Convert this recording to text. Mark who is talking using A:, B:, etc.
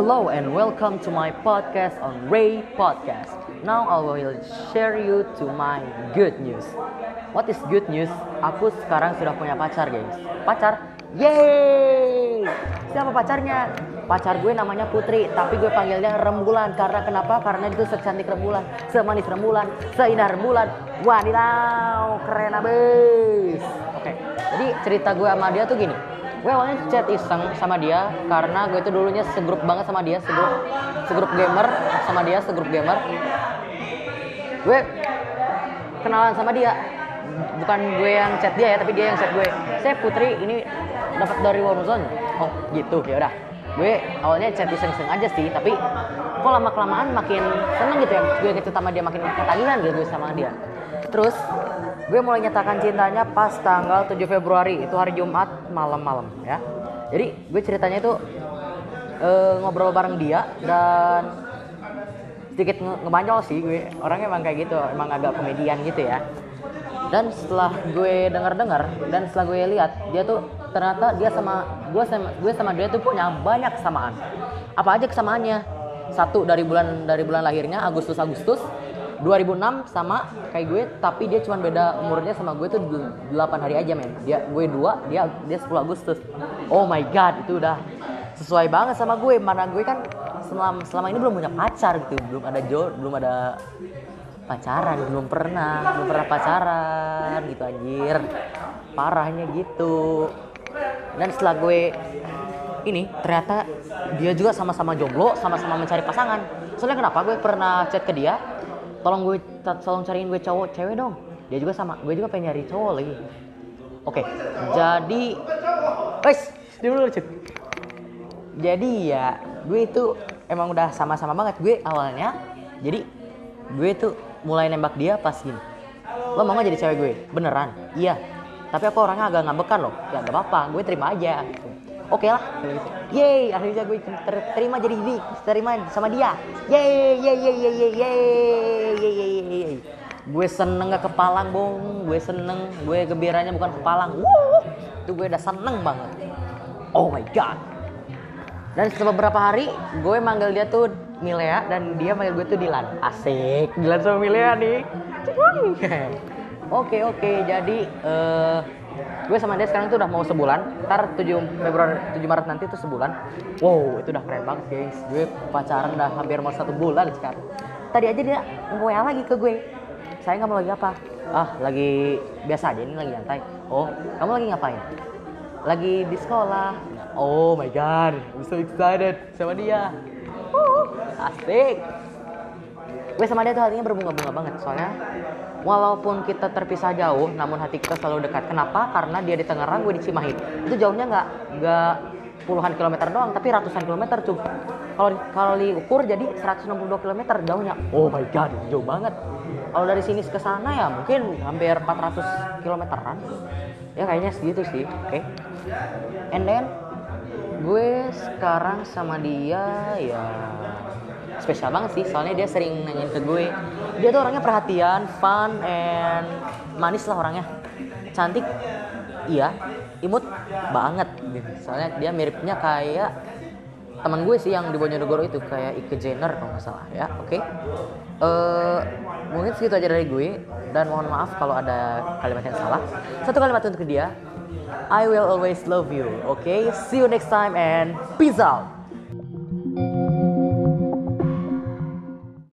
A: Hello and welcome to my podcast on Ray Podcast. Now I will share you to my good news. What is good news? Aku sekarang sudah punya pacar, guys. Pacar? Yeay! Siapa pacarnya? Pacar gue namanya Putri, tapi gue panggilnya Rembulan. Karena kenapa? Karena itu secantik rembulan, semanis rembulan, seindah rembulan. Wadidaw, keren abis. Oke, jadi cerita gue sama dia tuh gini. Gue awalnya chat iseng sama dia karena gue itu dulunya segrup banget sama dia, segrup segrup gamer sama dia, segrup gamer. Gue kenalan sama dia. Bukan gue yang chat dia ya, tapi dia yang chat gue. Saya Putri ini dapat dari Warzone. Oh, gitu. Ya udah. Gue awalnya chat iseng-iseng aja sih, tapi kok lama kelamaan makin seneng gitu ya. Gue ngechat sama dia makin ketagihan gitu gue sama dia. Terus gue mulai nyatakan cintanya pas tanggal 7 Februari itu hari Jumat malam-malam ya. Jadi gue ceritanya itu eh, ngobrol bareng dia dan sedikit nge ngebanyol sih gue. Orangnya emang kayak gitu emang agak komedian gitu ya. Dan setelah gue dengar-dengar dan setelah gue lihat dia tuh ternyata dia sama gue sama gue sama dia tuh punya banyak kesamaan. Apa aja kesamaannya? Satu dari bulan dari bulan lahirnya Agustus Agustus 2006 sama kayak gue tapi dia cuma beda umurnya sama gue tuh 8 hari aja men. Dia gue dua dia dia 10 Agustus. Oh my god itu udah sesuai banget sama gue. Mana gue kan selama selama ini belum punya pacar gitu. Belum ada jo belum ada pacaran belum pernah belum pernah pacaran gitu anjir. Parahnya gitu. Dan setelah gue ini ternyata dia juga sama-sama jomblo sama-sama mencari pasangan. Soalnya kenapa? Gue pernah chat ke dia tolong gue tolong cariin gue cowok cewek dong. Dia juga sama gue juga pengen nyari cowok lagi. Oke jadi guys dulu cek jadi ya gue itu emang udah sama-sama banget. Gue awalnya jadi gue tuh mulai nembak dia pas gini. Lo mau gak jadi cewek gue? Beneran? Iya. Tapi aku orangnya agak ngambekan loh. Ya gak apa-apa. Gue terima aja oke lah. Yeay akhirnya gue ter- terima jadi di terima sama dia. Yeay yeay yeay yeay yeay yeay yeay yeay gue seneng gak kepalang bong gue seneng gue gembiranya bukan kepalang. Wuh, itu gue udah seneng banget. Oh my god. Dan setelah beberapa hari gue manggil dia tuh Milea dan dia manggil gue tuh Dilan. Asik. Dilan sama Milea nih. Oke oke. Jadi eh gue sama dia sekarang tuh udah mau sebulan. Ntar 7 Februari 7 Maret nanti tuh sebulan. Wow itu udah keren banget guys gue pacaran udah hampir mau satu bulan sekarang. Tadi aja dia nge lagi ke gue. Saya nggak mau lagi apa? Ah lagi biasa aja ini lagi nyantai. Oh kamu lagi ngapain? Lagi di sekolah. Oh my god I'm so excited sama dia. Uh, asik gue sama dia tuh hatinya berbunga-bunga banget. Soalnya walaupun kita terpisah jauh namun hati kita selalu dekat. Kenapa? Karena dia di Tangerang gue di Cimahi. Itu jauhnya nggak nggak puluhan kilometer doang tapi ratusan kilometer cuy. Kalau kalau diukur jadi 162 kilometer jauhnya. Oh my god jauh banget. Kalau dari sini ke sana ya mungkin hampir 400 kilometeran. Ya kayaknya segitu sih. Oke. Okay? and then gue sekarang sama dia ya spesial banget sih soalnya dia sering nanyain ke gue. Dia tuh orangnya perhatian fun and manis lah orangnya. Cantik iya. Imut banget. Soalnya dia miripnya kayak teman gue sih yang di Bojonegoro itu kayak Ike Jenner kalau nggak salah ya. Oke. Okay? uh, mungkin segitu aja dari gue dan mohon maaf kalau ada kalimat yang salah. Satu kalimat untuk dia. I will always love you oke? Okay? see you next time and peace out